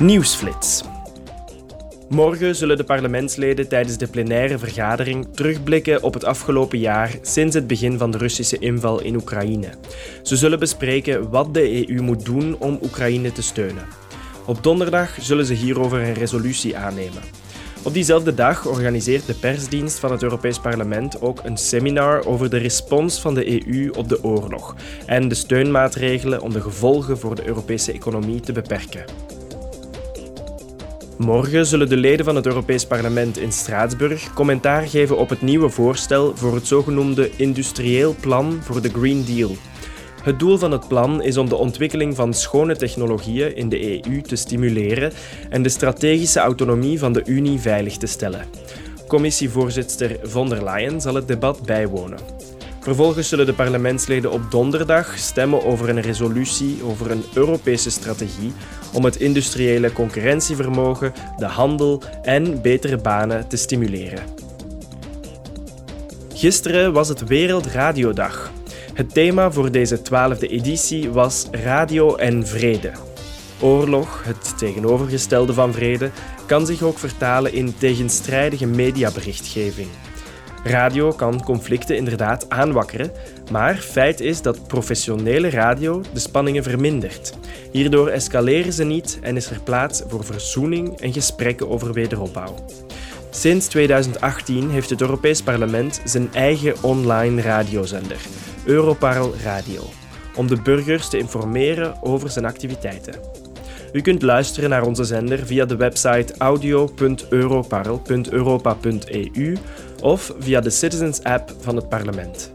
Nieuwsflits. Morgen zullen de parlementsleden tijdens de plenaire vergadering terugblikken op het afgelopen jaar sinds het begin van de Russische inval in Oekraïne. Ze zullen bespreken wat de EU moet doen om Oekraïne te steunen. Op donderdag zullen ze hierover een resolutie aannemen. Op diezelfde dag organiseert de persdienst van het Europees Parlement ook een seminar over de respons van de EU op de oorlog en de steunmaatregelen om de gevolgen voor de Europese economie te beperken. Morgen zullen de leden van het Europees Parlement in Straatsburg commentaar geven op het nieuwe voorstel voor het zogenoemde Industrieel Plan voor de Green Deal. Het doel van het plan is om de ontwikkeling van schone technologieën in de EU te stimuleren en de strategische autonomie van de Unie veilig te stellen. Commissievoorzitter von der Leyen zal het debat bijwonen. Vervolgens zullen de parlementsleden op donderdag stemmen over een resolutie over een Europese strategie om het industriële concurrentievermogen, de handel en betere banen te stimuleren. Gisteren was het Wereldradiodag. Het thema voor deze twaalfde editie was Radio en Vrede. Oorlog, het tegenovergestelde van vrede, kan zich ook vertalen in tegenstrijdige mediaberichtgeving. Radio kan conflicten inderdaad aanwakkeren, maar feit is dat professionele radio de spanningen vermindert. Hierdoor escaleren ze niet en is er plaats voor verzoening en gesprekken over wederopbouw. Sinds 2018 heeft het Europees Parlement zijn eigen online radiozender, Europarl Radio, om de burgers te informeren over zijn activiteiten. U kunt luisteren naar onze zender via de website audio.europarl.europa.eu of via de Citizens App van het parlement.